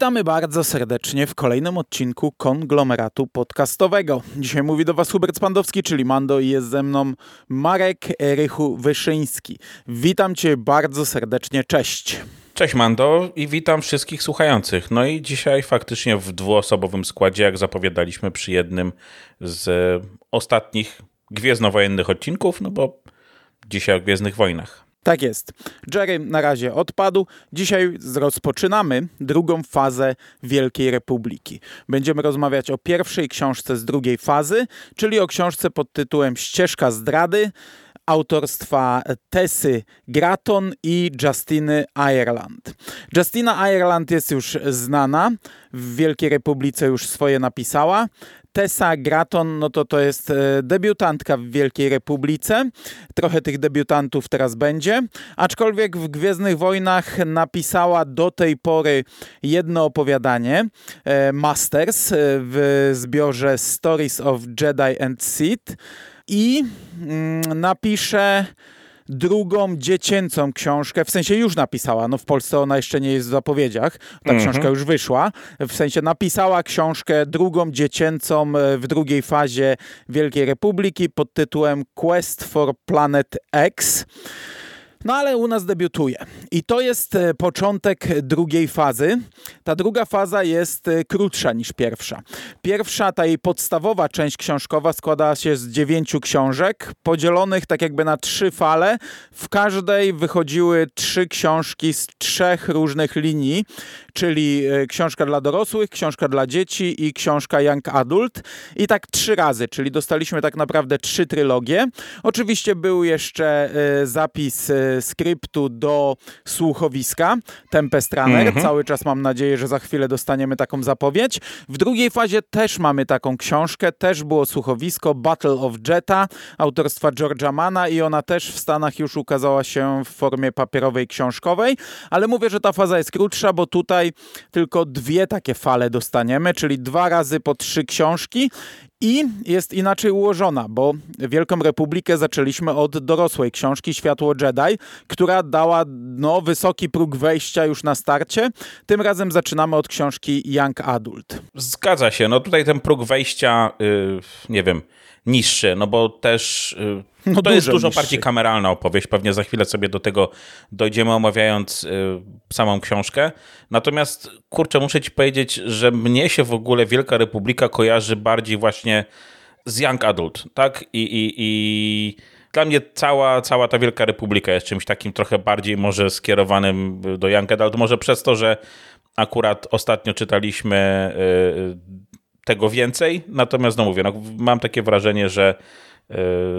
Witamy bardzo serdecznie w kolejnym odcinku konglomeratu podcastowego. Dzisiaj mówi do Was Hubert Spandowski, czyli Mando i jest ze mną Marek Rychu Wyszyński. Witam Cię bardzo serdecznie, cześć. Cześć Mando i witam wszystkich słuchających. No i dzisiaj faktycznie w dwuosobowym składzie, jak zapowiadaliśmy przy jednym z ostatnich gwiezdnowojennych odcinków, no bo dzisiaj o Gwiezdnych Wojnach. Tak jest. Jerry na razie odpadł. Dzisiaj rozpoczynamy drugą fazę Wielkiej Republiki. Będziemy rozmawiać o pierwszej książce z drugiej fazy, czyli o książce pod tytułem Ścieżka zdrady autorstwa Tessy Gratton i Justiny Ireland. Justina Ireland jest już znana, w Wielkiej Republice już swoje napisała. Tessa Gratton, no to to jest e, debiutantka w Wielkiej Republice. Trochę tych debiutantów teraz będzie. Aczkolwiek w Gwiezdnych Wojnach napisała do tej pory jedno opowiadanie, e, Masters, e, w zbiorze Stories of Jedi and Sith i mm, napisze drugą dziecięcą książkę, w sensie już napisała, no w Polsce ona jeszcze nie jest w zapowiedziach, ta mhm. książka już wyszła, w sensie napisała książkę drugą dziecięcą e, w drugiej fazie Wielkiej Republiki pod tytułem Quest for Planet X. No ale u nas debiutuje. I to jest e, początek drugiej fazy. Ta druga faza jest e, krótsza niż pierwsza. Pierwsza, ta jej podstawowa część książkowa składa się z dziewięciu książek, podzielonych tak jakby na trzy fale. W każdej wychodziły trzy książki z trzech różnych linii, czyli e, książka dla dorosłych, książka dla dzieci i książka Young Adult. I tak trzy razy, czyli dostaliśmy tak naprawdę trzy trylogie. Oczywiście był jeszcze zapis skryptu do słuchowiska Tempest Runner. Mhm. Cały czas mam nadzieję, że za chwilę dostaniemy taką zapowiedź. W drugiej fazie też mamy taką książkę, też było słuchowisko Battle of Jetta autorstwa George'a Mana i ona też w Stanach już ukazała się w formie papierowej, książkowej, ale mówię, że ta faza jest krótsza, bo tutaj tylko dwie takie fale dostaniemy, czyli dwa razy po trzy książki i jest inaczej ułożona, bo Wielką Republikę zaczęliśmy od dorosłej książki Światło Jedi, która dała no, wysoki próg wejścia już na starcie. Tym razem zaczynamy od książki Young Adult. Zgadza się. No tutaj ten próg wejścia, yy, nie wiem, niższy, no bo też yy, no to jest dużo niższy. bardziej kameralna opowieść. Pewnie za chwilę sobie do tego dojdziemy, omawiając yy, samą książkę. Natomiast, kurczę, muszę ci powiedzieć, że mnie się w ogóle Wielka Republika kojarzy bardziej właśnie z Young Adult, tak? I, i, i dla mnie cała, cała ta Wielka Republika jest czymś takim trochę bardziej może skierowanym do Young Adult. Może przez to, że akurat ostatnio czytaliśmy yy, tego więcej, natomiast no mówię, no, mam takie wrażenie, że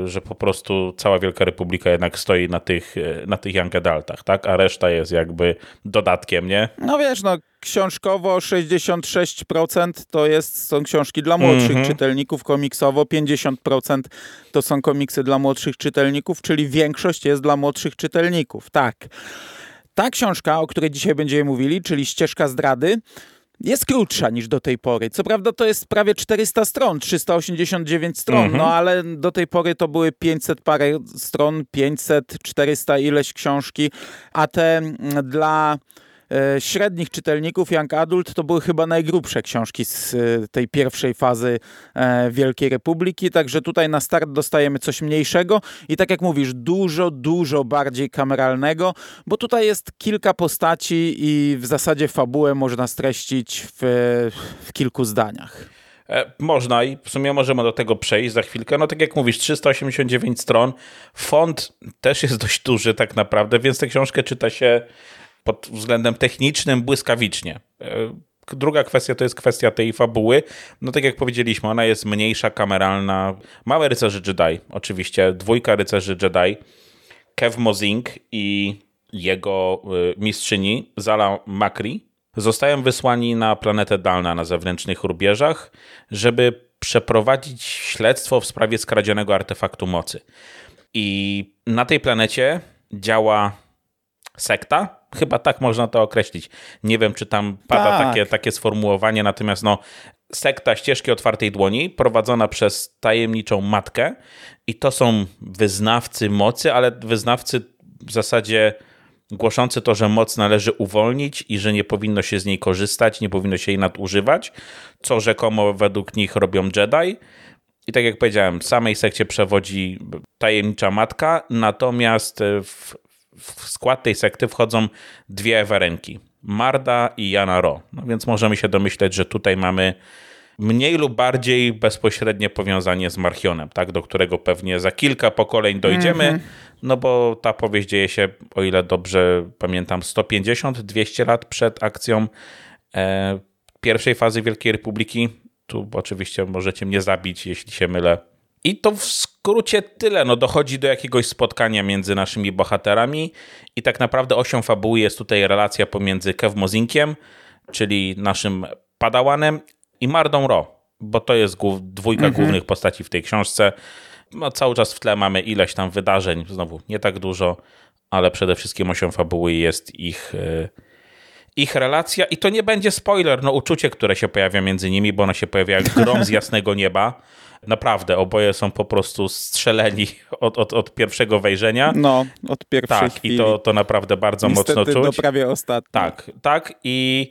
że po prostu cała Wielka Republika jednak stoi na tych, e, na tych young adultach, tak? A reszta jest jakby dodatkiem, nie? No wiesz, no książkowo 66% to jest, są książki dla młodszych mm -hmm. czytelników, komiksowo 50% to są komiksy dla młodszych czytelników, czyli większość jest dla młodszych czytelników, tak. Ta książka, o której dzisiaj będziemy mówili, czyli Ścieżka zdrady, jest krótsza niż do tej pory. Co prawda to jest prawie 400 stron, 389 stron, mhm. no ale do tej pory to były 500 parę stron, 500, 400 ileś książki, a te mm, dla średnich czytelników Young Adult to były chyba najgrubsze książki z e, tej pierwszej fazy e, Wielkiej Republiki, także tutaj na start dostajemy coś mniejszego i tak jak mówisz, dużo, dużo bardziej kameralnego, bo tutaj jest kilka postaci i w zasadzie fabułę można streścić w, w kilku zdaniach. Można i w sumie możemy do tego przejść za chwilkę. No tak jak mówisz, 389 stron. Font też jest dość duży tak naprawdę, więc tę książkę czyta się pod względem technicznym błyskawicznie. E, druga kwestia to jest kwestia tej fabuły. No tak jak powiedzieliśmy, ona jest mniejsza, kameralna. Małe rycerze Jedi, oczywiście, dwójka rycerzy Jedi, Kev Mozing i jego e, mistrzyni Zala Makri zostają wysłani na planetę Dalna na zewnętrznych rubieżach, żeby przeprowadzić śledztwo w sprawie skradzionego artefaktu mocy. I na tej planecie działa sekta, chyba tak można to określić. Nie wiem, czy tam pada tak. takie, takie sformułowanie, natomiast no, sekta ścieżki otwartej dłoni prowadzona przez tajemniczą matkę i to są wyznawcy mocy, ale wyznawcy w zasadzie głoszący to, że moc należy uwolnić i że nie powinno się z niej korzystać, nie powinno się jej nadużywać, co rzekomo według nich robią Jedi. I tak jak powiedziałem, samej sekcie przewodzi tajemnicza matka, natomiast w, w skład tej sekty wchodzą dwie Ewerenki, Marda i Jana Ro. No więc możemy się domyśleć, że tutaj mamy mniej lub bardziej bezpośrednie powiązanie z Marchionem, tak, do którego pewnie za kilka pokoleń dojdziemy, mm -hmm. no bo ta powieść dzieje się, o ile dobrze pamiętam, 150-200 lat przed akcją e, pierwszej fazy Wielkiej Republiki. Tu oczywiście możecie mnie zabić, jeśli się mylę. I to w skrócie tyle. No, dochodzi do jakiegoś spotkania między naszymi bohaterami i tak naprawdę osią fabuły jest tutaj relacja pomiędzy Kev Mozinkiem, czyli naszym padałanem, i Mardą Ro, bo to jest dwójka mhm. głównych postaci w tej książce. No, cały czas w tle mamy ileś tam wydarzeń, znowu nie tak dużo, ale przede wszystkim osią fabuły jest ich, e, ich relacja i to nie będzie spoiler, no uczucie, które się pojawia między nimi, bo ono się pojawia jak grom z jasnego nieba. Naprawdę, oboje są po prostu strzeleni od, od, od pierwszego wejrzenia. No, od pierwszej Tak, chwili. i to, to naprawdę bardzo Niestety mocno czuć. do prawie ostatniej. Tak, tak i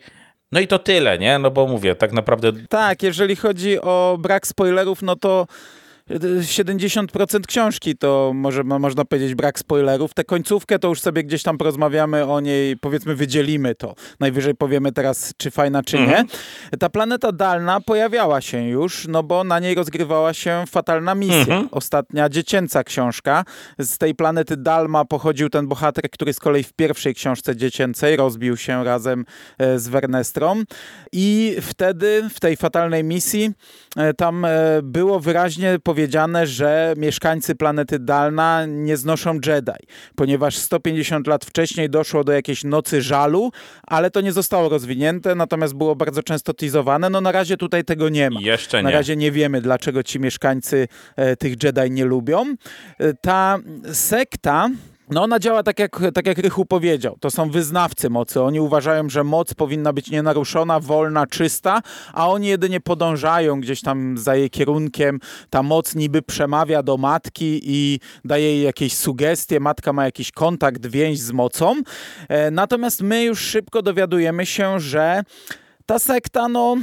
no i to tyle, nie? No bo mówię, tak naprawdę. Tak, jeżeli chodzi o brak spoilerów, no to 70% książki to może można powiedzieć brak spoilerów. Tę końcówkę to już sobie gdzieś tam porozmawiamy o niej, powiedzmy wydzielimy to. Najwyżej powiemy teraz, czy fajna, czy mhm. nie. Ta planeta dalna pojawiała się już, no bo na niej rozgrywała się fatalna misja. Mhm. Ostatnia dziecięca książka. Z tej planety Dalma pochodził ten bohater, który z kolei w pierwszej książce dziecięcej rozbił się razem e, z Wernestrą. I wtedy w tej fatalnej misji e, tam e, było wyraźnie powiedziane, powiedziane, że mieszkańcy planety Dalna nie znoszą Jedi, ponieważ 150 lat wcześniej doszło do jakiejś nocy żalu, ale to nie zostało rozwinięte, natomiast było bardzo często teasowane. No na razie tutaj tego nie ma. Jeszcze nie. Na razie nie wiemy, dlaczego ci mieszkańcy e, tych Jedi nie lubią. E, ta sekta no ona działa tak jak, tak jak Rychu powiedział. To są wyznawcy mocy. Oni uważają, że moc powinna być nienaruszona, wolna, czysta, a oni jedynie podążają gdzieś tam za jej kierunkiem. Ta moc niby przemawia do matki i daje jej jakieś sugestie. Matka ma jakiś kontakt, więź z mocą. E, natomiast my już szybko dowiadujemy się, że ta sekta, no,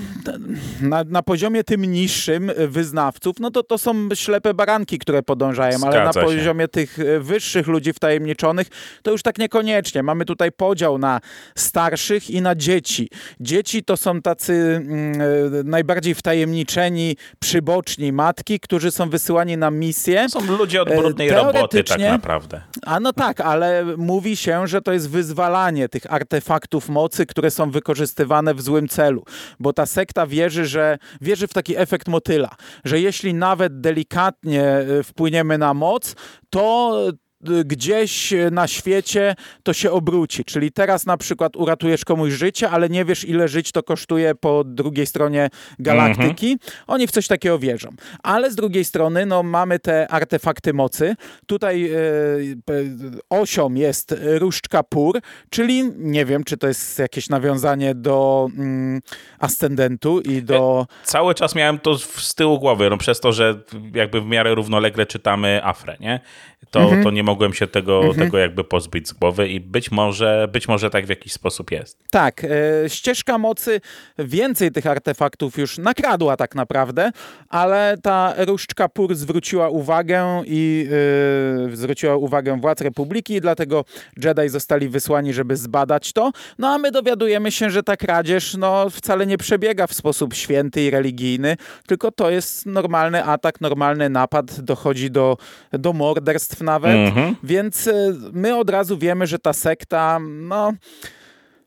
na, na, poziomie tym niższym wyznawców, no to to są ślepe baranki, które podążają, Zgadza ale na się. poziomie tych e, wyższych ludzi wtajemniczonych, to już tak niekoniecznie. Mamy tutaj podział na starszych i na dzieci. Dzieci to są tacy mm, e, najbardziej wtajemniczeni, przyboczni matki, którzy są wysyłani na misję. Są ludzie od brudnej roboty tak naprawdę. A no tak, ale mówi się, że to jest wyzwalanie tych artefaktów mocy, które są wykorzystywane w złym celu celu, bo ta sekta wierzy, że wierzy w taki efekt motyla, że jeśli nawet delikatnie e, wpłyniemy na moc, to gdzieś na świecie to się obróci. Czyli teraz na przykład uratujesz komuś życie, ale nie wiesz ile żyć to kosztuje po drugiej stronie galaktyki. Mhm. Oni w coś takiego wierzą. Ale z drugiej strony no, mamy te artefakty mocy. Tutaj e, osią jest różdżka pur, czyli nie wiem, czy to jest jakieś nawiązanie do mm, ascendentu i do... Ja cały czas miałem to z tyłu głowy, no przez to, że jakby w miarę równolegle czytamy Afrę, nie? To, mhm. to nie mogłem się tego, mhm. tego jakby pozbyć z głowy i być może, być może tak w jakiś sposób jest. Tak, e, ścieżka mocy więcej tych artefaktów już nakradła tak naprawdę, ale ta różdżka Pur zwróciła uwagę i e, zwróciła uwagę władz Republiki i dlatego Jedi zostali wysłani, żeby zbadać to. No a my dowiadujemy się, że ta kradzież no, wcale nie przebiega w sposób święty i religijny, tylko to jest normalny atak, normalny napad, dochodzi do, do morderstw nawet. Mhm. Więc y, my od razu wiemy, że ta sekta, no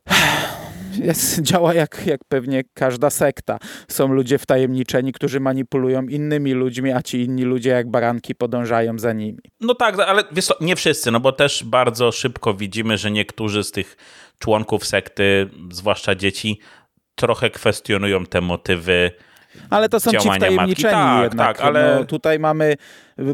jest, działa jak, jak pewnie każda sekta. Są ludzie wtajemniczeni, którzy manipulują innymi ludźmi, a ci inni ludzie jak baranki podążają za nimi. No tak, ale wiesz co, nie wszyscy, no bo też bardzo szybko widzimy, że niektórzy z tych członków sekty, zwłaszcza dzieci, trochę kwestionują te motywy Ale to są ci wtajemniczeni tak, jednak. Tak, ale... No, tutaj mamy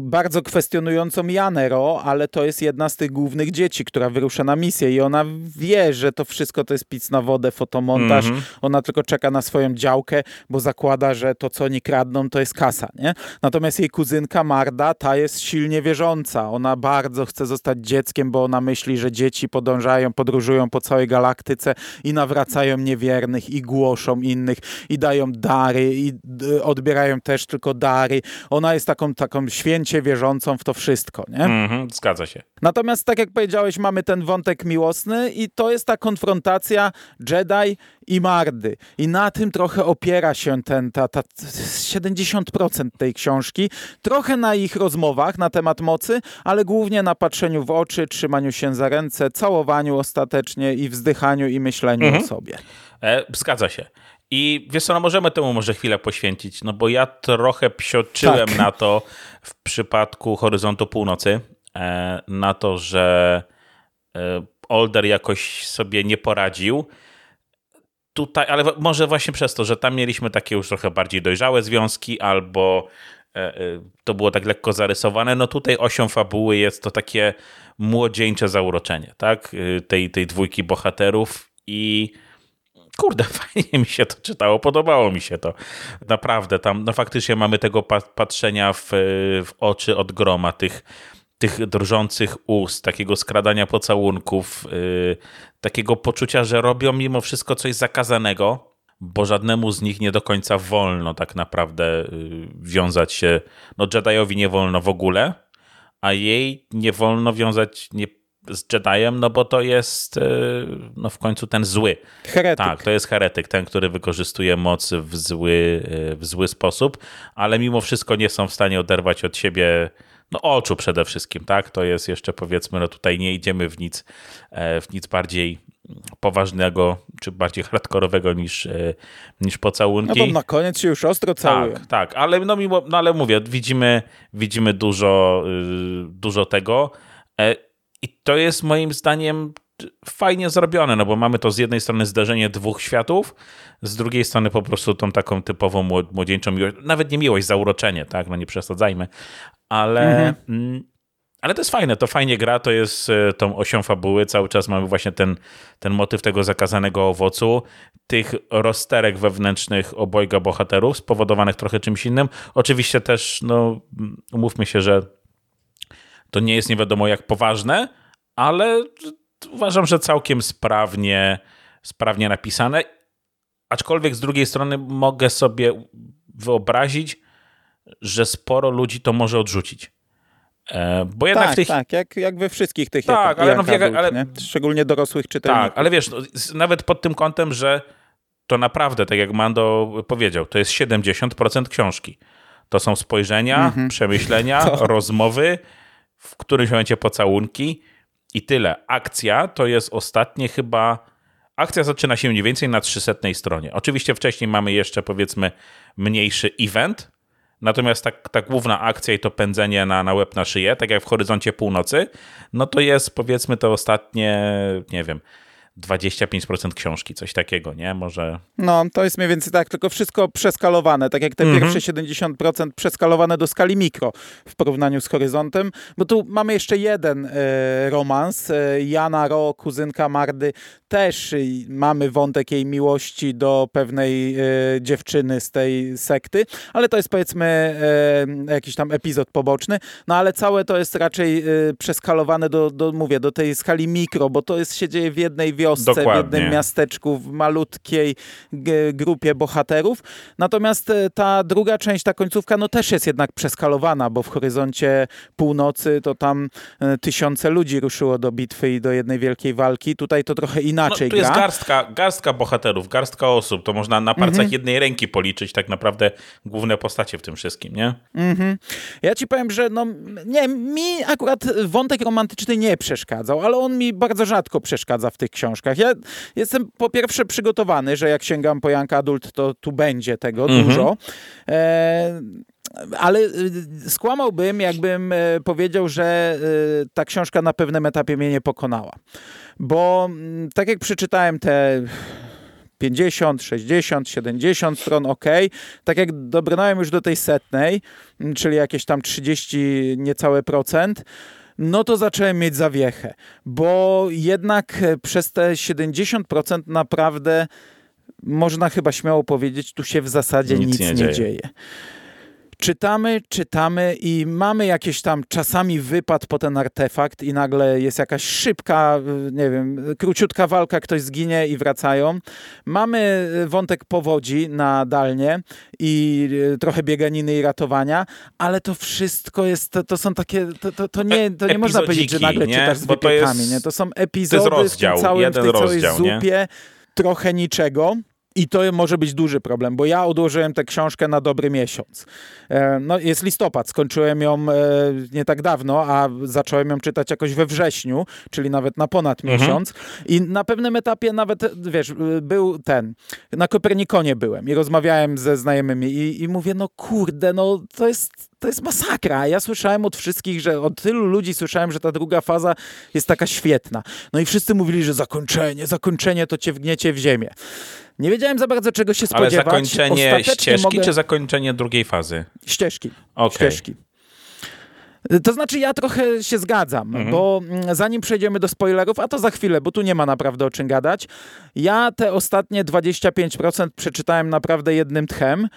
bardzo kwestionującą Janero, ale to jest jedna z tych głównych dzieci, która wyrusza na misję i ona wie, że to wszystko to jest pic na wodę, fotomontaż. Mm -hmm. Ona tylko czeka na swoją działkę, bo zakłada, że to, co oni kradną, to jest kasa, nie? Natomiast jej kuzynka Marda, ta jest silnie wierząca. Ona bardzo chce zostać dzieckiem, bo ona myśli, że dzieci podążają, podróżują po całej galaktyce i nawracają niewiernych i głoszą innych i dają dary i odbierają też tylko dary. Ona jest taką, taką święcie wierzącą w to wszystko, nie? Mhm, zgadza się. Natomiast tak jak powiedziałeś, mamy ten wątek miłosny i to jest ta konfrontacja Jedi i Mardy. I na tym trochę opiera się ten, ta, ta 70% tej książki. Trochę na ich rozmowach na temat mocy, ale głównie na patrzeniu w oczy, trzymaniu się za ręce, całowaniu ostatecznie i wzdychaniu i myśleniu mhm. o sobie. E, zgadza się. I wiesz co, no możemy temu może chwilę poświęcić, no bo ja trochę psioczyłem tak. na to w przypadku Horyzontu Północy, e, na to, że e, Older jakoś sobie nie poradził. Tutaj, ale może właśnie przez to, że tam mieliśmy takie już trochę bardziej dojrzałe związki, albo e, to było tak lekko zarysowane. No tutaj osią fabuły jest to takie młodzieńcze zauroczenie, tak? Tej, tej dwójki bohaterów i kurde, fajnie mi się to czytało, podobało mi się to. Naprawdę, tam no faktycznie mamy tego patrzenia w, w oczy od groma, tych, tych drżących ust, takiego skradania pocałunków, yy, takiego poczucia, że robią mimo wszystko coś zakazanego, bo żadnemu z nich nie do końca wolno tak naprawdę yy, wiązać się. No Jediowi nie wolno w ogóle, a jej nie wolno wiązać, nie z Jediem, no bo to jest e, no w końcu ten zły. Heretyk. Tak, to jest heretyk, ten, który wykorzystuje moc w zły, e, w zły sposób, ale mimo wszystko nie są w stanie oderwać od siebie no oczu przede wszystkim, tak? To jest jeszcze powiedzmy, no tutaj nie idziemy w nic, e, w nic bardziej poważnego, czy bardziej hardkorowego niż, niż pocałunki. No bo na koniec się już ostro całują. Tak, tak, ale no mimo, no ale mówię, widzimy, widzimy dużo, y, dużo tego. I to jest moim zdaniem fajnie zrobione, no bo mamy to z jednej strony zdarzenie dwóch światów, z drugiej strony po prostu tą taką typową młodzieńczą miłość, nawet nie miłość, zauroczenie, tak, no nie przesadzajmy, ale, mhm. Mm, ale to jest fajne, to fajnie gra, to jest e, tą osią fabuły, cały czas mamy właśnie ten, ten motyw tego zakazanego owocu, tych rozterek wewnętrznych obojga bohaterów, spowodowanych trochę czymś innym. Oczywiście też, no, umówmy się, że to nie jest nie wiadomo jak poważne, ale uważam, że całkiem sprawnie, sprawnie napisane. Aczkolwiek z drugiej strony mogę sobie wyobrazić, że sporo ludzi to może odrzucić. E, bo jednak tak, w tych... tak, jak, jak we wszystkich tych tak, ale, no, adult, ale... Szczególnie dorosłych czytelników. Tak, ale wiesz, no, nawet pod tym kątem, że to naprawdę, tak jak Mando powiedział, to jest 70% książki. To są spojrzenia, mhm. przemyślenia, to... rozmowy, w którymś momencie pocałunki i tyle. Akcja to jest ostatnie chyba. Akcja zaczyna się mniej więcej na 300 stronie. Oczywiście wcześniej mamy jeszcze powiedzmy mniejszy event, natomiast ta, ta główna akcja i to pędzenie na, na łeb na szyję, tak jak w Horyzoncie Północy, no to jest powiedzmy te ostatnie, nie wiem, 25% książki, coś takiego, nie? Może. No, to jest mniej więcej tak, tylko wszystko przeskalowane, tak jak te -hmm. pierwsze 70% przeskalowane do skali mikro w porównaniu z horyzontem, bo tu mamy jeszcze jeden e, romans. E, Jana Ro, kuzynka Mardy, też mamy wątek jej miłości do pewnej e, dziewczyny z tej sekty, ale to jest powiedzmy e, jakiś tam epizod poboczny, no ale całe to jest raczej e, przeskalowane do, do, mówię, do tej skali mikro, bo to jest, się dzieje w jednej wiosce Dokładnie. w jednym miasteczku, w malutkiej grupie bohaterów. Natomiast e, ta druga część, ta końcówka, no też jest jednak przeskalowana, bo w horyzoncie północy to tam e, tysiące ludzi ruszyło do bitwy i do jednej wielkiej walki. Tutaj to trochę inaczej no, tu gra. jest garstka, garstka bohaterów, garstka osób. To można na palcach mhm. jednej ręki policzyć tak naprawdę główne postacie w tym wszystkim, nie? Mhm. Ja ci powiem, że no, nie, mi akurat wątek romantyczny nie przeszkadzał, ale on mi bardzo rzadko przeszkadza w tych książkach. Ja jestem po pierwsze przygotowany, że jak sięgam po Young Adult, to tu będzie tego mhm. dużo. E, ale y, skłamałbym, jakbym e, powiedział, że e, ta książka na pewnym etapie mnie nie pokonała. Bo mm, tak jak przeczytałem te 50, 60, 70 stron, ok. Tak jak dobrnąłem już do tej setnej, czyli jakieś tam 30 niecałe procent, no to zacząłem mieć zawiechę, bo jednak przez te 70% naprawdę można chyba śmiało powiedzieć, tu się w zasadzie nic, nic nie, nie dzieje. dzieje. Czytamy, czytamy i mamy jakieś tam czasami wypad po ten artefakt i nagle jest jakaś szybka, nie wiem, króciutka walka, ktoś zginie i wracają. Mamy wątek powodzi na dalnie i trochę bieganiny i ratowania, ale to wszystko jest, to, to są takie, to, to, to nie, to nie można powiedzieć, że nagle nie? czytasz z Bo to, jest, nie? to są epizody to rozdział, w, tym całym, w tej całej rozdział, zupie, nie? trochę niczego. I to może być duży problem, bo ja odłożyłem tę książkę na dobry miesiąc. E, no, jest listopad, skończyłem ją e, nie tak dawno, a zacząłem ją czytać jakoś we wrześniu, czyli nawet na ponad mhm. miesiąc. I na pewnym etapie nawet, wiesz, był ten, na Kopernikonie byłem i rozmawiałem ze znajomymi i, i mówię, no kurde, no to jest to jest masakra. Ja słyszałem od wszystkich, że od tylu ludzi słyszałem, że ta druga faza jest taka świetna. No i wszyscy mówili, że zakończenie, zakończenie to cię wgniecie w ziemię. Nie wiedziałem za bardzo czego się spodziewać. Ale zakończenie ścieżki mogę... czy zakończenie drugiej fazy? Ścieżki. Okay. Ścieżki. To znaczy, ja trochę się zgadzam, mhm. bo mm, zanim przejdziemy do spoilerów, a to za chwilę, bo tu nie ma naprawdę o czym gadać, ja te ostatnie 25% przeczytałem naprawdę jednym tchem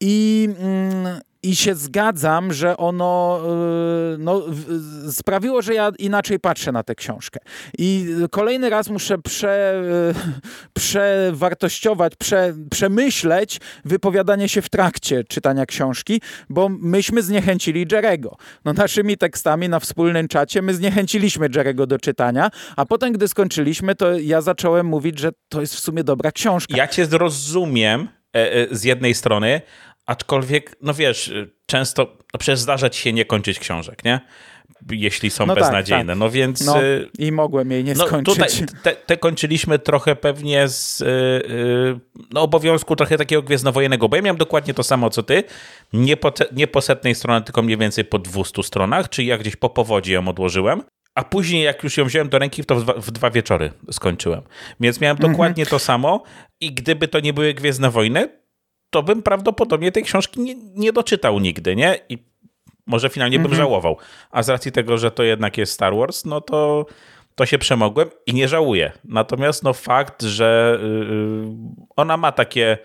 i. Mm, i się zgadzam, że ono y, no, sprawiło, że ja inaczej patrzę na tę książkę. I kolejny raz muszę prze, y, przewartościować, prze, przemyśleć wypowiadanie się w trakcie czytania książki, bo myśmy zniechęcili Jerego. No, naszymi tekstami na wspólnym czacie my zniechęciliśmy Jerego do czytania, a potem, gdy skończyliśmy, to ja zacząłem mówić, że to jest w sumie dobra książka. Ja cię zrozumiem e, e, z jednej strony, Aczkolwiek, no wiesz, często, no przecież zdarza ci się nie kończyć książek, nie? Jeśli są no tak, beznadziejne. Tak, tak. No więc. No, y, I mogłem jej nie no, skończyć. Tutaj te, te, kończyliśmy trochę pewnie z yy, no, obowiązku trochę takiego gwiezdnowojennego, bo ja miałem dokładnie to samo co ty. Nie po, nie po setnej stronie, tylko mniej więcej po 200 stronach, czyli ja gdzieś po powodzi ją odłożyłem. A później, jak już ją wziąłem do ręki, to w dwa, w dwa wieczory skończyłem. Więc miałem dokładnie to samo. I gdyby to nie były Gwiezdne Wojny, to bym prawdopodobnie tej książki nie, nie doczytał nigdy, nie? I może finalnie bym mhm. żałował. A z racji tego, że to jednak jest Star Wars, no to, to się przemogłem i nie żałuję. Natomiast no fakt, że yy, ona ma takie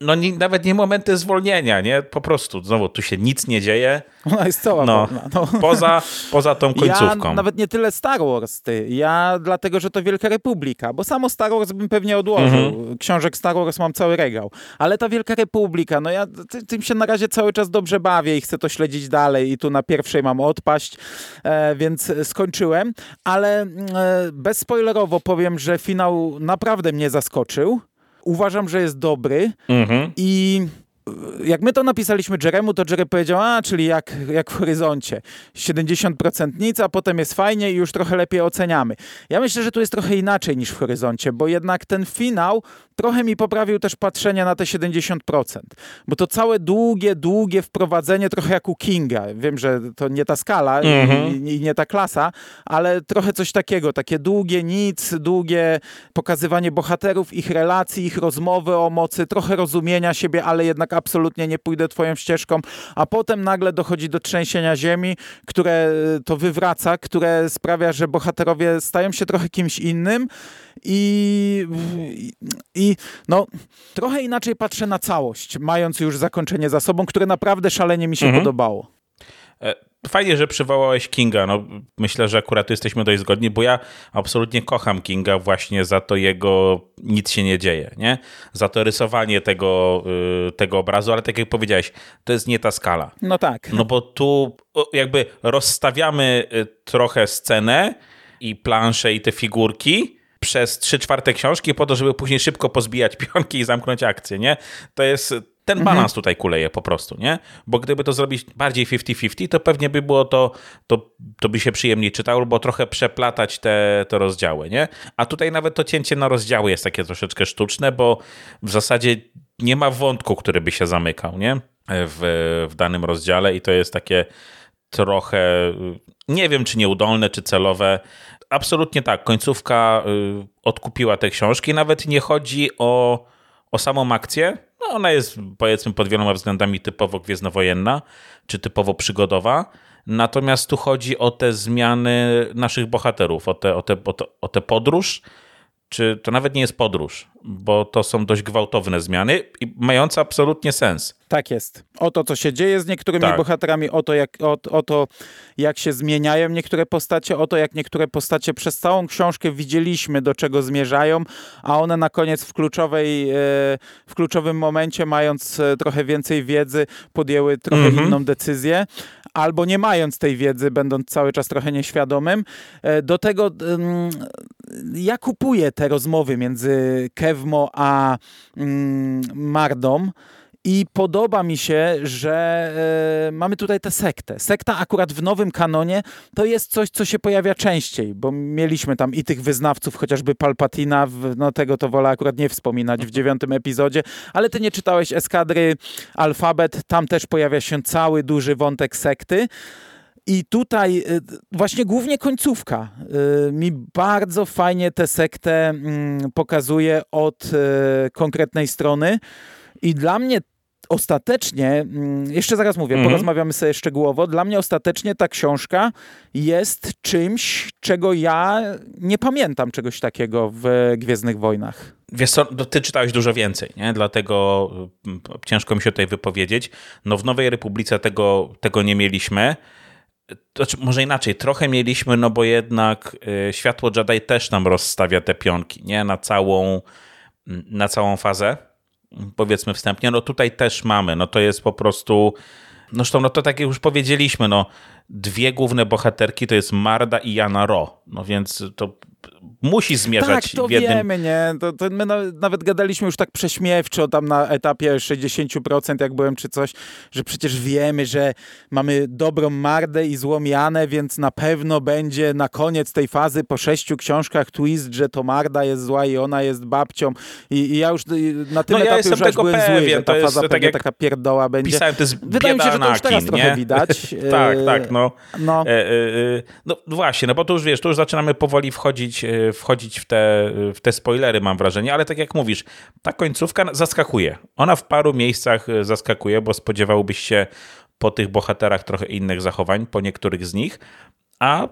no nie, nawet nie momenty zwolnienia, nie? Po prostu, znowu, tu się nic nie dzieje. Ona jest cała no. No. Poza, poza tą końcówką. Ja nawet nie tyle Star Wars, ty. Ja dlatego, że to Wielka Republika, bo samo Star Wars bym pewnie odłożył. Mhm. Książek Star Wars mam cały regał. Ale ta Wielka Republika, no ja tym się na razie cały czas dobrze bawię i chcę to śledzić dalej i tu na pierwszej mam odpaść, e, więc skończyłem. Ale e, bezspoilerowo powiem, że finał naprawdę mnie zaskoczył uważam, że jest dobry mhm. i jak my to napisaliśmy Jeremu, to Jerry powiedział, a, czyli jak, jak w horyzoncie. 70% nic, a potem jest fajnie i już trochę lepiej oceniamy. Ja myślę, że tu jest trochę inaczej niż w horyzoncie, bo jednak ten finał trochę mi poprawił też patrzenie na te 70%. Bo to całe długie, długie wprowadzenie, trochę jak u Kinga. Wiem, że to nie ta skala mhm. i, i nie ta klasa, ale trochę coś takiego. Takie długie nic, długie pokazywanie bohaterów, ich relacji, ich rozmowy o mocy, trochę rozumienia siebie, ale jednak absolutnie nie pójdę twoją ścieżką, a potem nagle dochodzi do trzęsienia ziemi, które e, to wywraca, które sprawia, że bohaterowie stają się trochę kimś innym i, i no, trochę inaczej patrzę na całość, mając już zakończenie za sobą, które naprawdę szalenie mi się mhm. podobało. E, Fajnie, że przywołałeś Kinga. No, myślę, że akurat tu jesteśmy dość zgodni, bo ja absolutnie kocham Kinga właśnie za to jego nic się nie dzieje, nie? Za to rysowanie tego, y, tego obrazu, ale tak jak powiedziałeś, to jest nie ta skala. No tak. No bo tu jakby rozstawiamy y, trochę scenę i planszę i te figurki, przez trzy czwarte książki po to, żeby później szybko pozbijać pionki i zamknąć akcję, nie? To jest ten mhm. balans tutaj kuleje po prostu, nie? Bo gdyby to zrobić bardziej 50-50, to pewnie by było to, to, to by się przyjemniej czytało, bo trochę przeplatać te, te rozdziały, nie? A tutaj nawet to cięcie na rozdziały jest takie troszeczkę sztuczne, bo w zasadzie nie ma wątku, który by się zamykał, nie? W, w danym rozdziale i to jest takie trochę, nie wiem czy nieudolne, czy celowe. Absolutnie tak, końcówka odkupiła te książki. Nawet nie chodzi o, o samą akcję. No ona jest powiedzmy pod wieloma względami typowo gwiezdnowojenna, czy typowo przygodowa. Natomiast tu chodzi o te zmiany naszych bohaterów, o tę o te, o te, o te podróż, czy to nawet nie jest podróż, bo to są dość gwałtowne zmiany i mające absolutnie sens. Tak jest. O to, co się dzieje z niektórymi tak. bohaterami, o to, jak, o, o to, jak się zmieniają niektóre postacie, o to, jak niektóre postacie przez całą książkę widzieliśmy, do czego zmierzają, a one na koniec w, kluczowej, e, w kluczowym momencie, mając e, trochę więcej wiedzy, podjęły trochę mm -hmm. inną decyzję albo nie mając tej wiedzy, będąc cały czas trochę nieświadomym. E, do tego ja kupuję te rozmowy między Kewmo a mm, Mardą. I podoba mi się, że e, mamy tutaj tę sektę. Sekta akurat w nowym kanonie to jest coś, co się pojawia częściej, bo mieliśmy tam i tych wyznawców, chociażby Palpatina, w, no tego to wolę akurat nie wspominać w dziewiątym epizodzie, ale ty nie czytałeś Eskadry Alfabet, tam też pojawia się cały duży wątek sekty. I tutaj y, właśnie głównie końcówka y, mi bardzo fajnie tę sektę mm, pokazuje od y, konkretnej strony. I dla mnie ostatecznie, mm, jeszcze zaraz mówię, mhm. porozmawiamy sobie szczegółowo, dla mnie ostatecznie ta książka jest czymś, czego ja nie pamiętam czegoś takiego w Gwiezdnych Wojnach. Wiesz co, no ty czytałeś dużo więcej, nie? dlatego ciężko mi się tutaj wypowiedzieć. No w Nowej Republice tego, tego nie mieliśmy znaczy, może inaczej, trochę mieliśmy, no bo jednak y, światło Jedi też nam rozstawia te pionki, nie? Na całą, na całą fazę, powiedzmy wstępnie. No tutaj też mamy, no to jest po prostu, no zresztą, no to tak jak już powiedzieliśmy, no dwie główne bohaterki to jest Marda i Jana Ro, no więc to musi zmierzać tak, to w jednym... wiemy, nie? To, to my nawet gadaliśmy już tak prześmiewczo tam na etapie 60% jak byłem czy coś, że przecież wiemy, że mamy dobrą Mardę i złą Janę, więc na pewno będzie na koniec tej fazy po sześciu książkach twist, że to Marda jest zła i ona jest babcią i, i ja już na tym no, etapie ja już aż byłem pewien, zły, że ta faza jest, tak jak taka pierdoła będzie. Pisałem, to jest Wydaje mi się, że to już teraz nie? trochę widać. tak, tak, no. No. E, e, e, no właśnie, no bo to już wiesz, to już zaczynamy powoli wchodzić, e, wchodzić w te, w te spoilery, mam wrażenie, ale tak jak mówisz, ta końcówka zaskakuje. Ona w paru miejscach e, zaskakuje, bo spodziewałbyś się po tych bohaterach trochę innych zachowań, po niektórych z nich, a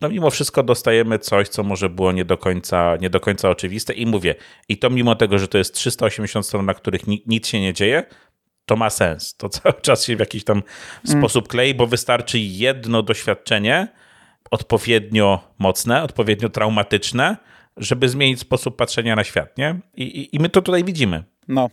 no mimo wszystko dostajemy coś, co może było nie do końca, nie do końca oczywiste i mówię, i to mimo tego, że to jest 380 stron, na których ni nic się nie dzieje, to ma sens. To cały czas się w jakiś tam mm. sposób klei, bo wystarczy jedno doświadczenie, odpowiednio mocne, odpowiednio traumatyczne, żeby zmienić sposób patrzenia na świat, nie? I, i, i my to tutaj widzimy. No,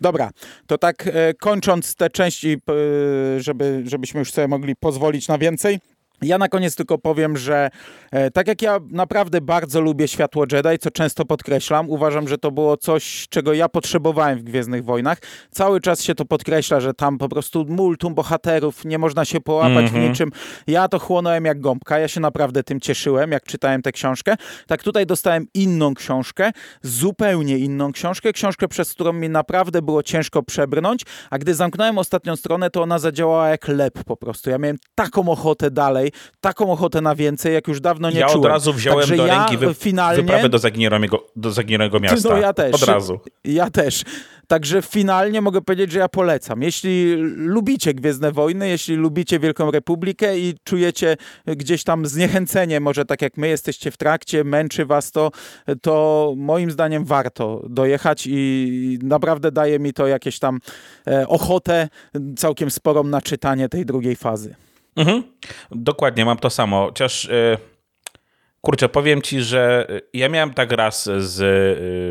Dobra, to tak e, kończąc te części, e, żeby, żebyśmy już sobie mogli pozwolić na więcej, ja na koniec tylko powiem, że e, tak jak ja naprawdę bardzo lubię Światło Jedi, co często podkreślam, uważam, że to było coś, czego ja potrzebowałem w Gwiezdnych Wojnach. Cały czas się to podkreśla, że tam po prostu multum bohaterów, nie można się połapać mm -hmm. w mhm. niczym. Ja to chłonąłem jak gąbka, ja się naprawdę tym cieszyłem, jak czytałem tę książkę. Tak tutaj dostałem inną książkę, zupełnie inną książkę, książkę, przez którą mi naprawdę było ciężko przebrnąć, a gdy zamknąłem ostatnią stronę, to ona zadziałała jak lep po prostu. Ja miałem taką ochotę dalej, taką ochotę na więcej, jak już dawno nie ja czułem. Ja od razu wziąłem Także do ja ręki wy, finalnie... wyprawę do zaginionego, do zaginionego miasta. No ja też. Od razu. Ja też. Także finalnie mogę powiedzieć, że ja polecam. Jeśli lubicie Gwiezdne Wojny, jeśli lubicie Wielką Republikę i czujecie gdzieś tam zniechęcenie, może tak jak my jesteście w trakcie, męczy was to, to moim zdaniem warto dojechać i naprawdę daje mi to jakieś tam e, ochotę całkiem sporą na czytanie tej drugiej fazy. Mhm. Dokładnie, mam to samo. Chociaż yy, kurczę, powiem ci, że ja miałem tak raz z,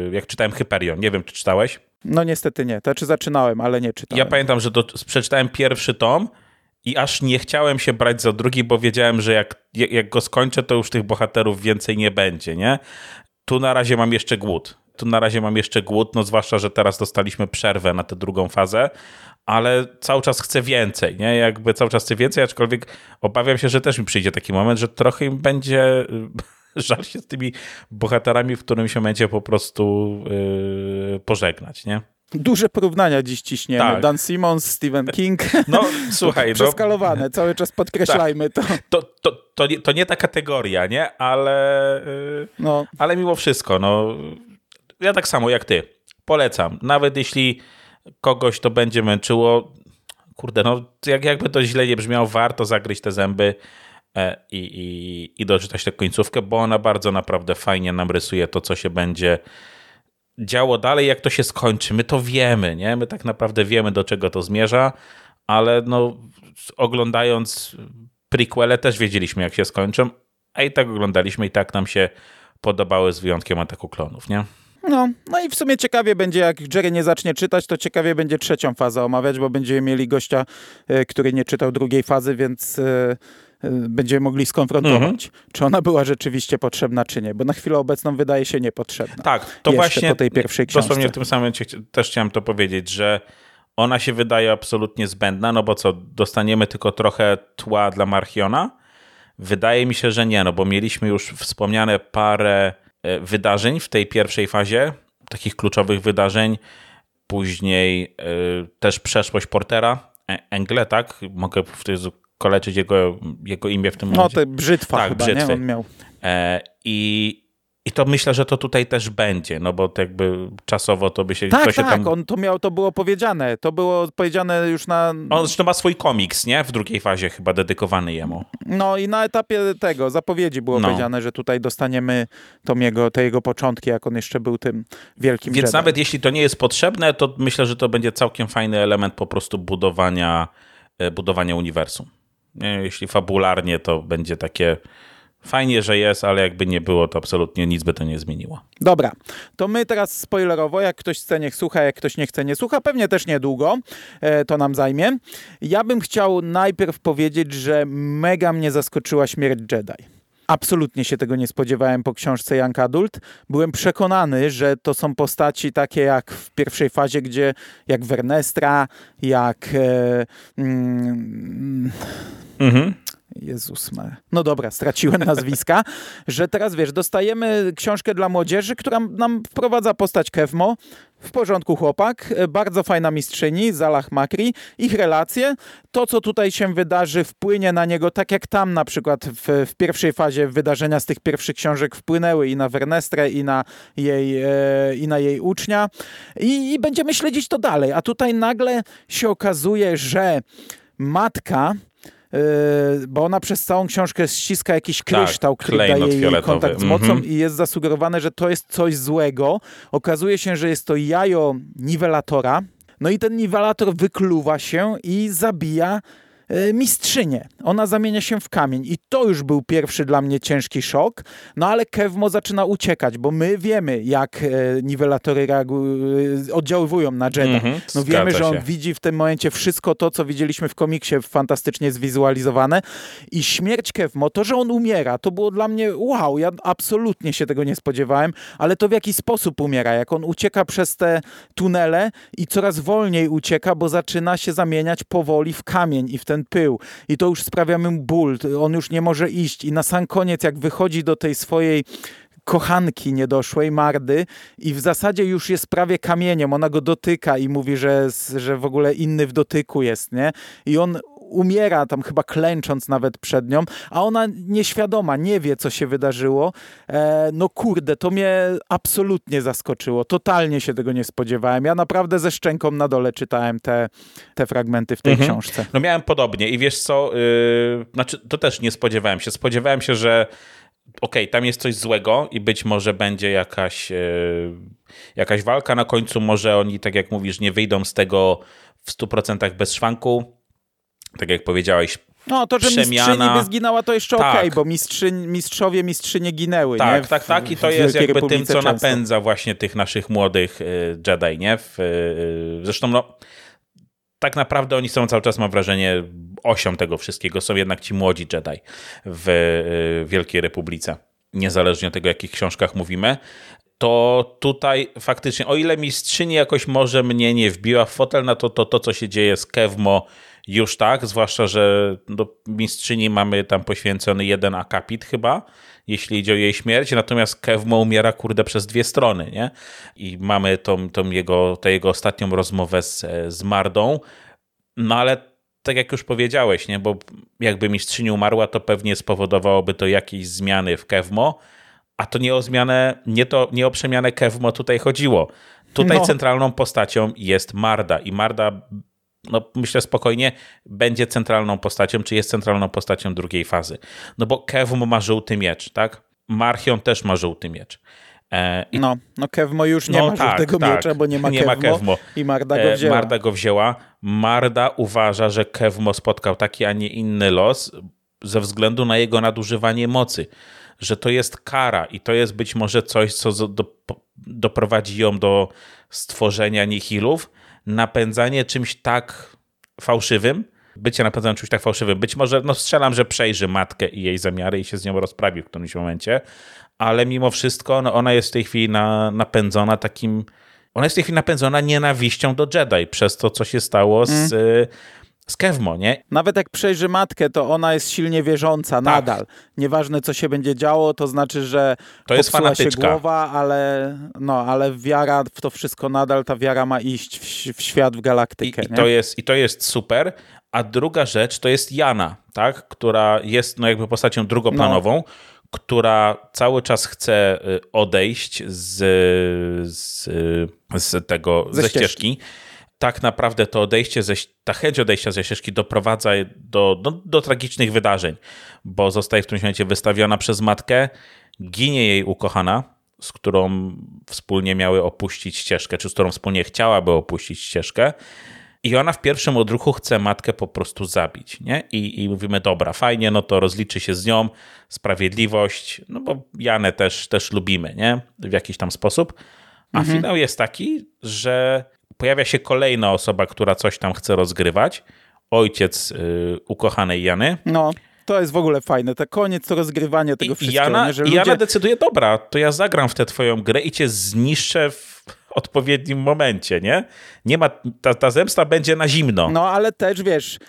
yy, jak czytałem Hyperion. Nie wiem, czy czytałeś? No niestety nie. To czy zaczynałem, ale nie czytałem. Ja pamiętam, że do, przeczytałem pierwszy tom i aż nie chciałem się brać za drugi, bo wiedziałem, że jak, jak go skończę, to już tych bohaterów więcej nie będzie, nie? Tu na razie mam jeszcze głód. Tu na razie mam jeszcze głód, no zwłaszcza, że teraz dostaliśmy przerwę na tę drugą fazę, ale cały czas chcę więcej, nie? Jakby cały czas chcę więcej, aczkolwiek obawiam się, że też mi przyjdzie taki moment, że trochę im będzie żal się z tymi bohaterami w którymś momencie po prostu yy, pożegnać, nie? Duże porównania dziś ciśniemy. Tak. Dan Simmons, Stephen King. No, słuchaj. No. Przeskalowane, no, cały czas podkreślajmy tak. to. To, to, to, nie, to nie ta kategoria, nie? Ale, yy, no. ale mimo wszystko, no, ja tak samo jak ty. Polecam. Nawet jeśli kogoś to będzie męczyło, kurde, no jak, jakby to źle nie brzmiało, warto zagryźć te zęby e, i, i, i doczytać tę końcówkę, bo ona bardzo naprawdę fajnie nam rysuje to, co się będzie działo dalej, jak to się skończy. My to wiemy, nie? My tak naprawdę wiemy, do czego to zmierza, ale no, oglądając prequele też wiedzieliśmy, jak się skończą, a i tak oglądaliśmy i tak nam się podobały z wyjątkiem ataku klonów, nie? No, no i w sumie ciekawie będzie, jak Jerry nie zacznie czytać, to ciekawie będzie trzecią fazę omawiać, bo będziemy mieli gościa, e, który nie czytał drugiej fazy, więc e, e, będziemy mogli skonfrontować, mhm. czy ona była rzeczywiście potrzebna, czy nie, bo na chwilę obecną wydaje się niepotrzebna. Tak, to właśnie po tej pierwszej książce. Dosłownie w tym samym też chciałem to powiedzieć, że ona się wydaje absolutnie zbędna, no bo co, dostaniemy tylko trochę tła dla Marchiona? Wydaje mi się, że nie, no bo mieliśmy już wspomniane parę wydarzeń w tej pierwszej fazie, takich kluczowych wydarzeń. Później e, też przeszłość Portera, e, Engle, tak? Mogę koleczyć jego, jego imię w tym no, momencie. No, to brzytwa tak, chyba, brzytwy. nie? On miał. I i to myślę, że to tutaj też będzie, no bo jakby czasowo to by się... Tak, to się tak, tam... on to miał, to było powiedziane, to było powiedziane już na... On zresztą ma swój komiks, nie? W drugiej fazie chyba dedykowany jemu. No i na etapie tego, zapowiedzi było no. powiedziane, że tutaj dostaniemy tą jego, te jego początki, jak on jeszcze był tym wielkim Więc Jedi. nawet jeśli to nie jest potrzebne, to myślę, że to będzie całkiem fajny element po prostu budowania, e, budowania uniwersum. Jeśli fabularnie to będzie takie Fajnie, że jest, ale jakby nie było, to absolutnie nic by to nie zmieniło. Dobra, to my teraz spoilerowo, jak ktoś chce, niech słucha, jak ktoś nie chce, nie słucha, pewnie też niedługo e, to nam zajmie. Ja bym chciał najpierw powiedzieć, że mega mnie zaskoczyła śmierć Jedi. Absolutnie się tego nie spodziewałem po książce Young Adult. Byłem przekonany, że to są postaci takie jak w pierwszej fazie, gdzie jak Wernestra, jak... E, mm, mhm. Jezus ma. No dobra, straciłem nazwiska, że teraz wiesz, dostajemy książkę dla młodzieży, która nam wprowadza postać Kevmo, w porządku chłopak, bardzo fajna mistrzyni, Zalah Makri, ich relacje, to co tutaj się wydarzy wpłynie na niego, tak jak tam na przykład w, w pierwszej fazie wydarzenia z tych pierwszych książek wpłynęły i na Wernestrę i na jej, e, i na jej ucznia. I, i będziemy śledzić to dalej, a tutaj nagle się okazuje, że matka bo ona przez całą książkę ściska jakiś tak, kryształ, tak, który daje jej kontakt z mocą mm -hmm. i jest zasugerowane, że to jest coś złego. Okazuje się, że jest to jajo niwelatora. No i ten niwelator wykluwa się i zabija mistrzynię. Ona zamienia się w kamień i to już był pierwszy dla mnie ciężki szok, no ale Kevmo zaczyna uciekać, bo my wiemy, jak e, niwelatory e, oddziaływują na Jedi. -hmm, no wiemy, że on się. widzi w tym momencie wszystko to, co widzieliśmy w komiksie, fantastycznie zwizualizowane i śmierć Kevmo, to, że on umiera, to było dla mnie wow, ja absolutnie się tego nie spodziewałem, ale to w jaki sposób umiera, jak on ucieka przez te tunele i coraz wolniej ucieka, bo zaczyna się zamieniać powoli w kamień i w ten ten pył i to już sprawia mu ból, on już nie może iść. I na sam koniec jak wychodzi do tej swojej kochanki niedoszłej, Mardy i w zasadzie już jest prawie kamieniem, ona go dotyka i mówi, że, że w ogóle inny w dotyku jest, nie? I on umiera tam chyba klęcząc nawet przed nią, a ona nieświadoma, nie wie, co się wydarzyło. E, no kurde, to mnie absolutnie zaskoczyło. Totalnie się tego nie spodziewałem. Ja naprawdę ze szczęką na dole czytałem te, te fragmenty w tej mhm. książce. No miałem podobnie i wiesz co, yy, znaczy to też nie spodziewałem się. Spodziewałem się, że okej, okay, tam jest coś złego i być może będzie jakaś, yy, jakaś walka na końcu, może oni, tak jak mówisz, nie wyjdą z tego w 100% bez szwanku tak jak powiedziałeś, no, to, że przemiana... mistrzyni by zginęła, to jeszcze tak. okej, okay, bo mistrzy, mistrzowie, mistrzynie ginęły. Tak, tak, tak. I to jest jakby Republice tym, co często. napędza właśnie tych naszych młodych y, Jedi, nie? W, y, zresztą, no, tak naprawdę oni są cały czas, mam wrażenie, osią tego wszystkiego. Są jednak ci młodzi Jedi w y, Wielkiej Republice. Niezależnie od tego, o jakich książkach mówimy to tutaj faktycznie, o ile mistrzyni jakoś może mnie nie wbiła w fotel, na to, to to, co się dzieje z Kevmo już tak, zwłaszcza, że do mistrzyni mamy tam poświęcony jeden akapit chyba, jeśli idzie o jej śmierć, natomiast Kevmo umiera, kurde, przez dwie strony, nie? I mamy tą, tą jego, tę jego ostatnią rozmowę z, z Mardą, no ale tak jak już powiedziałeś, nie? Bo jakby mistrzyni umarła, to pewnie spowodowałoby to jakieś zmiany w Kevmo, a to nie o zmianę, nie, to, nie o przemianę Kevmo tutaj chodziło. Tutaj no. centralną postacią jest Marda i Marda no myślę spokojnie, będzie centralną postacią, czy jest centralną postacią drugiej fazy. No bo Kevmo ma żółty miecz, tak? Marchion też ma żółty miecz. E. No, no Kevmo już nie no, ma tak, żółtego tak. miecza, bo nie ma, nie Kevmo, ma Kevmo i Marda go e, wzięła. Marda go wzięła. Marda uważa, że Kevmo spotkał taki, a nie inny los ze względu na jego nadużywanie mocy. Że to jest kara i to jest być może coś, co do, doprowadzi ją do stworzenia nihilów, napędzanie czymś tak fałszywym, bycie napędzanym czymś tak fałszywym. Być może, no strzelam, że przejrzy matkę i jej zamiary i się z nią rozprawi w którymś momencie, ale mimo wszystko no ona jest w tej chwili na, napędzona takim, ona jest w tej chwili napędzona nienawiścią do Jedi przez to, co się stało z, mm z Kevmo, nie? Nawet jak przejrzy matkę, to ona jest silnie wierząca tak. nadal. Nieważne, co się będzie działo, to znaczy, że to jest się głowa, ale, no, ale wiara w to wszystko nadal, ta wiara ma iść w, w świat, w galaktykę. I, i to jest, I to jest super. A druga rzecz to jest Jana, tak? która jest no, jakby postacią drugoplanową, no która cały czas chce y, odejść z, z, z tego, ze, ze ścieżki. ścieżki tak naprawdę to odejście, ze, ta chęć odejścia ze ścieżki doprowadza do, do, do, tragicznych wydarzeń, bo zostaje w którymś momencie wystawiona przez matkę, ginie jej ukochana, z którą wspólnie miały opuścić ścieżkę, czy z którą wspólnie chciałaby opuścić ścieżkę. I ona w pierwszym odruchu chce matkę po prostu zabić, nie? I, I mówimy, dobra, fajnie, no to rozliczy się z nią, sprawiedliwość, no bo Janę też, też lubimy, nie? W jakiś tam sposób. A mhm. finał jest taki, że pojawia się kolejna osoba, która coś tam chce rozgrywać. Ojciec yy, ukochanej Jany. No. To jest w ogóle fajne, to koniec, to rozgrywanie tego I, wszystkiego. Jana, nie, że ludzie... Jana decyduje, dobra, to ja zagram w tę twoją grę i cię zniszczę w odpowiednim momencie, nie? Nie ma, ta, ta zemsta będzie na zimno. No, ale też, wiesz,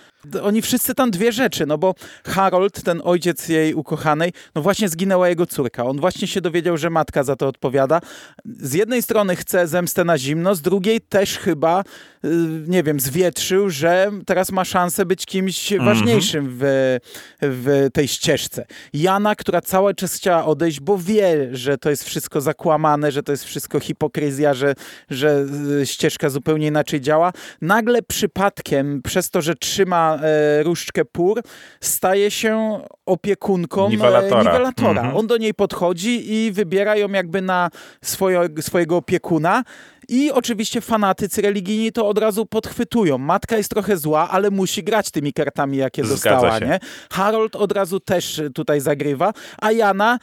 oni wszyscy tam dwie rzeczy, no bo Harold, ten ojciec jej ukochanej, no właśnie zginęła jego córka. On właśnie się dowiedział, że matka za to odpowiada. Z jednej strony chce zemstę na zimno, z drugiej też chyba, y, nie wiem, zwietrzył, że teraz ma szansę być kimś -hmm. ważniejszym w, w tej ścieżce. Jana, która cały czas chciała odejść, bo wie, że to jest wszystko zakłamane, że to jest wszystko hipokryzja, że, że y, ścieżka zupełnie inaczej działa. Nagle przypadkiem, przez to, że trzyma e, różdżkę pór, staje się opiekunką e, niwelatora. niwelatora. Mhm. On do niej podchodzi i wybiera ją jakby na swoje, swojego opiekuna i oczywiście fanatycy religijni to od razu podchwytują. Matka jest trochę zła, ale musi grać tymi kartami, jakie dostała. Nie? Harold od razu też tutaj zagrywa, a Jana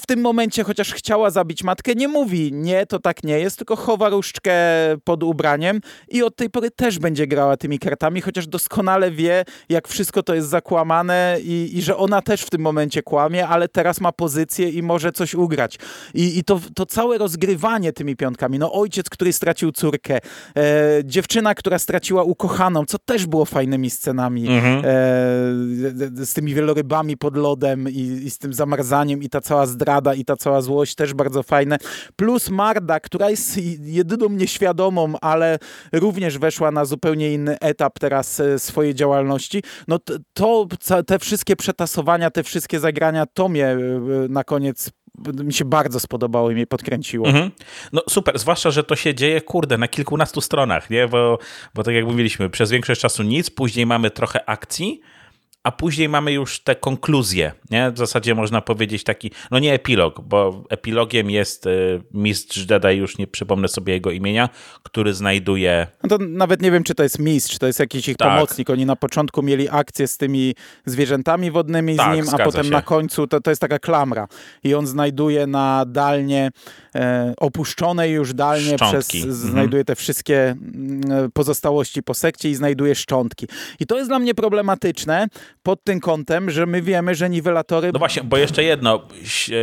w tym momencie, chociaż chciała zabić matkę, nie mówi nie, to tak nie jest, tylko chowa różdżkę pod ubraniem i od tej pory też będzie grała tymi kartami, chociaż doskonale wie, jak wszystko to jest zakłamane i, i że ona też w tym momencie kłamie, ale teraz ma pozycję i może coś ugrać. I, i to, to całe rozgrywanie tymi piątkami, no ojciec, który który stracił córkę, e, dziewczyna, która straciła ukochaną, co też było fajnymi scenami mhm. e, z tymi wielorybami pod lodem i, i, z tym zamarzaniem i ta cała zdrada i ta cała złość też bardzo fajne. Plus Marda, która jest jedyną nieświadomą, ale również weszła na zupełnie inny etap teraz e, swojej działalności. No to, to te wszystkie przetasowania, te wszystkie zagrania, to mnie e, na koniec mi się bardzo spodobało i mnie podkręciło. Mhm. No super, zwłaszcza, że to się dzieje, kurde, na kilkunastu stronach, nie? Bo, bo tak jak mówiliśmy, przez większość czasu nic, później mamy trochę akcji, a później mamy już te konkluzje, nie? W zasadzie można powiedzieć taki, no nie epilog, bo epilogiem jest y, mistrz Jedi, już nie przypomnę sobie jego imienia, który znajduje... No to nawet nie wiem, czy to jest mistrz, to jest jakiś ich tak. pomocnik. Oni na początku mieli akcję z tymi zwierzętami wodnymi tak, z nim, a potem się. na końcu to, to jest taka klamra. I on znajduje na dalnie, e, opuszczonej już dalnie szczątki. przez, mhm. znajduje te wszystkie mm, pozostałości po sekcie i znajduje szczątki. I to jest dla mnie problematyczne, pod tym kątem, że my wiemy, że niwelatory... No właśnie, bo jeszcze jedno,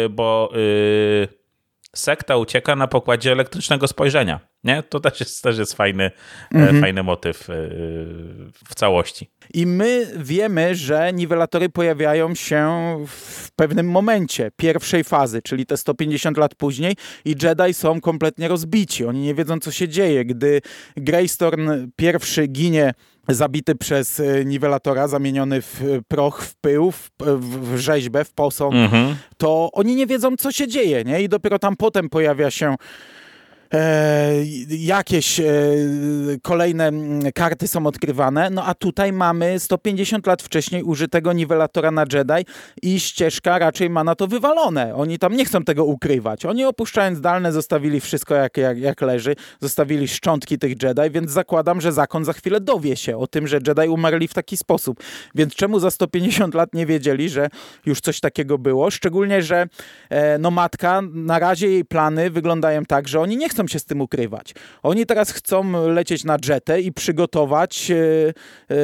bo yy, sekta ucieka na pokładzie elektrycznego spojrzenia. Nie? To też jest, też jest fajny, mhm. fajny motyw w całości. I my wiemy, że niwelatory pojawiają się w pewnym momencie pierwszej fazy, czyli te 150 lat później i Jedi są kompletnie rozbici. Oni nie wiedzą, co się dzieje. Gdy Greystorm pierwszy ginie zabity przez e, niwelatora, zamieniony w proch, w pył, w, w rzeźbę, w posąg, mhm. to oni nie wiedzą, co się dzieje, nie? I dopiero tam potem pojawia się e, jakieś e, kolejne karty są odkrywane, no a tutaj mamy 150 lat wcześniej użytego niwelatora na Jedi i ścieżka raczej ma na to wywalone. Oni tam nie chcą tego ukrywać. Oni opuszczając dalne zostawili wszystko jak, jak, jak leży, zostawili szczątki tych Jedi, więc zakładam, że zakon za chwilę dowie się o tym, że Jedi umarli w taki sposób. Więc czemu za 150 lat nie wiedzieli, że już coś takiego było? Szczególnie, że e, no matka, na razie jej plany wyglądają tak, że oni nie chcą chcą się z tym ukrywać. Oni teraz chcą lecieć na jetę i przygotować e, e,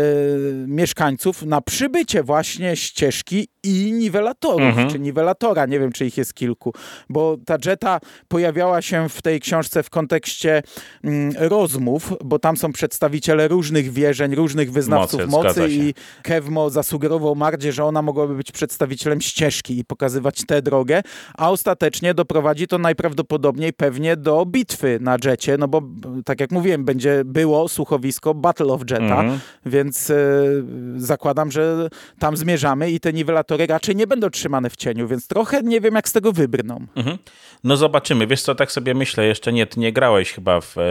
mieszkańców na przybycie właśnie ścieżki i niwelatorów, mhm. czy niwelatora, nie wiem, czy ich jest kilku, bo ta jeta pojawiała się w tej książce w kontekście mm, rozmów, bo tam są przedstawiciele różnych wierzeń, różnych wyznawców mocy, mocy i Kevmo zasugerował Mardzie, że ona mogłaby być przedstawicielem ścieżki i pokazywać tę drogę, a ostatecznie doprowadzi to najprawdopodobniej pewnie do bitwy na Jecie, no bo tak jak mówiłem, będzie było słuchowisko Battle of Jetta, mhm. więc e, zakładam, że tam zmierzamy i te niwelatory raczej nie będą trzymane w cieniu, więc trochę nie wiem, jak z tego wybrną. Mhm. No zobaczymy. Wiesz co, tak sobie myślę, jeszcze nie, nie grałeś chyba w e,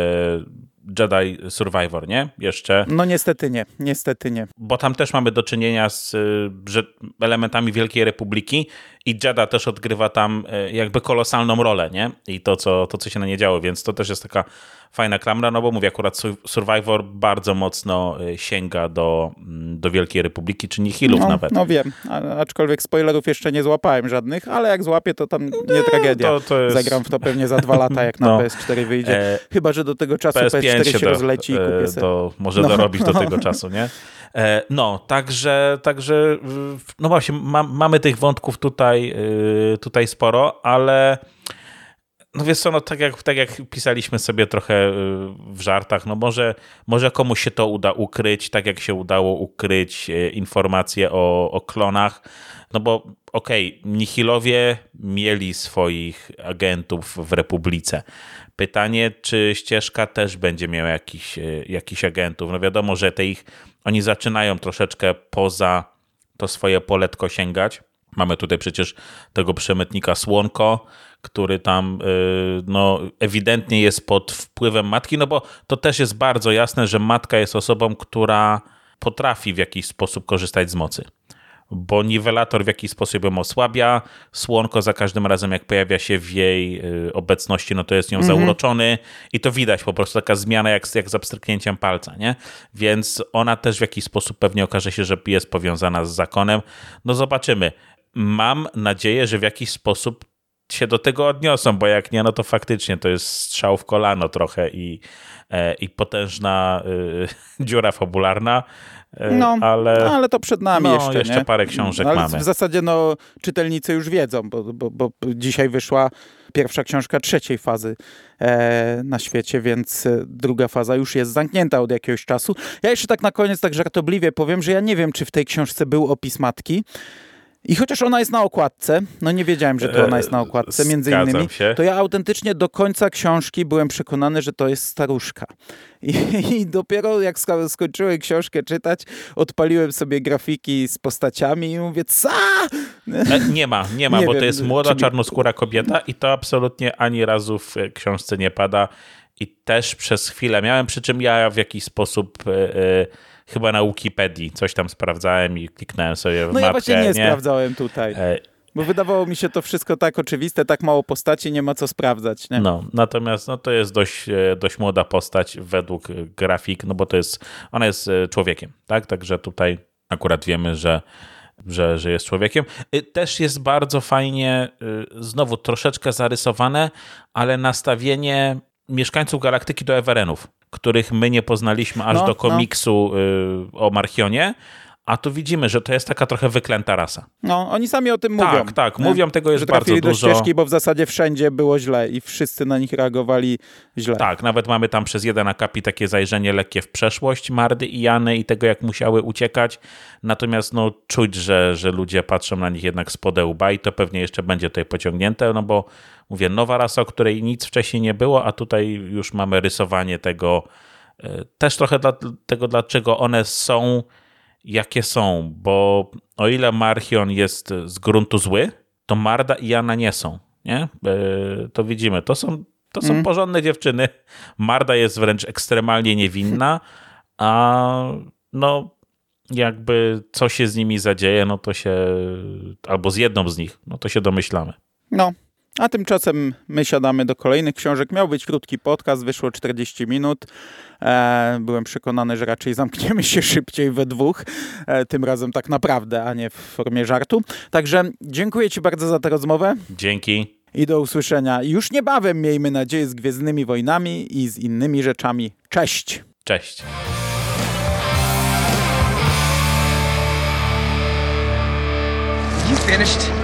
Jedi Survivor, nie? Jeszcze. No niestety nie, niestety nie. Bo tam też mamy do czynienia z e, elementami Wielkiej Republiki i Jedi też odgrywa tam e, jakby kolosalną rolę, nie? I to co, to, co się na nie działo, więc to też jest taka fajna klamra, no bo mówię, akurat Survivor bardzo mocno e, sięga do, mm, do Wielkiej Republiki, czy Nihilów no, nawet. No wiem, aczkolwiek spoilerów jeszcze nie złapałem żadnych, ale jak złapię, to tam nie, tragedia. To, to jest... Zagram w to pewnie za dwa lata, jak na no. PS4 wyjdzie. E... Chyba, że do tego czasu PS5, PS4 się, się do, rozleci i kupię sobie. To może no. dorobić do tego czasu, nie? E, no, także, także no właśnie, ma, mamy tych wątków tutaj, y, tutaj sporo, ale no wiesz co, no tak jak, tak jak pisaliśmy sobie trochę y, w żartach, no może, może komuś się to uda ukryć, tak jak się udało ukryć informacje o, o klonach, no bo okej, okay, Nihilowie mieli swoich agentów w Republice. Pytanie, czy ścieżka też będzie miała jakiś, jakiś agentów. No wiadomo, że te ich oni zaczynają troszeczkę poza to swoje poletko sięgać. Mamy tutaj przecież tego przemytnika Słonko, który tam y, no, ewidentnie jest pod wpływem matki, no bo to też jest bardzo jasne, że matka jest osobą, która potrafi w jakiś sposób korzystać z mocy bo niwelator w jakiś sposób ją osłabia, słonko za każdym razem jak pojawia się w jej y, obecności, no to jest nią mhm. zauroczony i to widać po prostu taka zmiana jak, jak z abstryknięciem palca, nie? Więc ona też w jakiś sposób pewnie okaże się, że jest powiązana z zakonem. No zobaczymy. Mam nadzieję, że w jakiś sposób się do tego odniosą, bo jak nie, no to faktycznie to jest strzał w kolano trochę i, e, i potężna y, dziura fabularna. E, no, ale, ale to przed nami no, jeszcze. jeszcze nie? parę książek ale mamy. W zasadzie no, czytelnicy już wiedzą, bo, bo, bo dzisiaj wyszła pierwsza książka trzeciej fazy e, na świecie, więc e, druga faza już jest zamknięta od jakiegoś czasu. Ja jeszcze tak na koniec, tak żartobliwie powiem, że ja nie wiem, czy w tej książce był opis matki. I chociaż ona jest na okładce, no nie wiedziałem, że to ona jest na okładce, między Zgadzam innymi, się. to ja autentycznie do końca książki byłem przekonany, że to jest staruszka. I, I, dopiero jak skończyłem książkę czytać, odpaliłem sobie grafiki z postaciami i mówię, co? E, nie ma, nie ma, nie bo wiem, to jest młoda, czyli... czarnoskóra kobieta i to absolutnie ani razu w książce nie pada. I też przez chwilę miałem, przy czym ja w jakiś sposób... Yy, chyba na Wikipedii coś tam sprawdzałem i kliknąłem sobie w no. No ja właśnie nie, nie? sprawdzałem tutaj. E... Bo wydawało mi się to wszystko tak oczywiste, tak mało postaci, nie ma co sprawdzać. Nie? No, natomiast no, to jest dość, e, dość młoda postać według grafik, no bo to jest, ona jest e, człowiekiem, tak? Także tutaj akurat wiemy, że że, że jest człowiekiem. Też jest bardzo fajnie, znowu troszeczkę zarysowane, ale nastawienie mieszkańców galaktyki do Everenów których my nie poznaliśmy aż no, do no. komiksu no. o Marchionie, a tu widzimy, że to jest taka trochę wyklęta rasa. No, oni sami o tym mówią. Tak, tak, mówią, tego jest że bardzo do dużo. ścieżki, bo w zasadzie wszędzie było źle i wszyscy na nich reagowali źle. Tak, nawet mamy tam przez jeden akapit takie zajrzenie lekkie w przeszłość Mardy i Jany i tego, jak musiały uciekać. Natomiast no, czuć, że, że ludzie patrzą na nich jednak z podełba i to pewnie jeszcze będzie tutaj pociągnięte, no bo mówię, nowa rasa, o której nic wcześniej nie było, a tutaj już mamy rysowanie tego, e, też trochę dla, tego, dlaczego one są jakie są, bo o ile Marchion jest z gruntu zły, to Marda i Jana nie są, nie? E, To widzimy, to są, to są porządne dziewczyny. Marda jest wręcz ekstremalnie niewinna, a no jakby co się z nimi zadzieje, no to się, albo z jedną z nich, no to się domyślamy. No, a tymczasem my siadamy do kolejnych książek. Miał być krótki podcast, wyszło 40 minut. E, byłem przekonany, że raczej zamkniemy się szybciej we dwóch, e, tym razem tak naprawdę, a nie w formie żartu. Także dziękuję Ci bardzo za tę rozmowę Dzięki. i do usłyszenia już niebawem, miejmy nadzieję, z Gwiezdnymi Wojnami i z innymi rzeczami. Cześć! Cześć. You finished?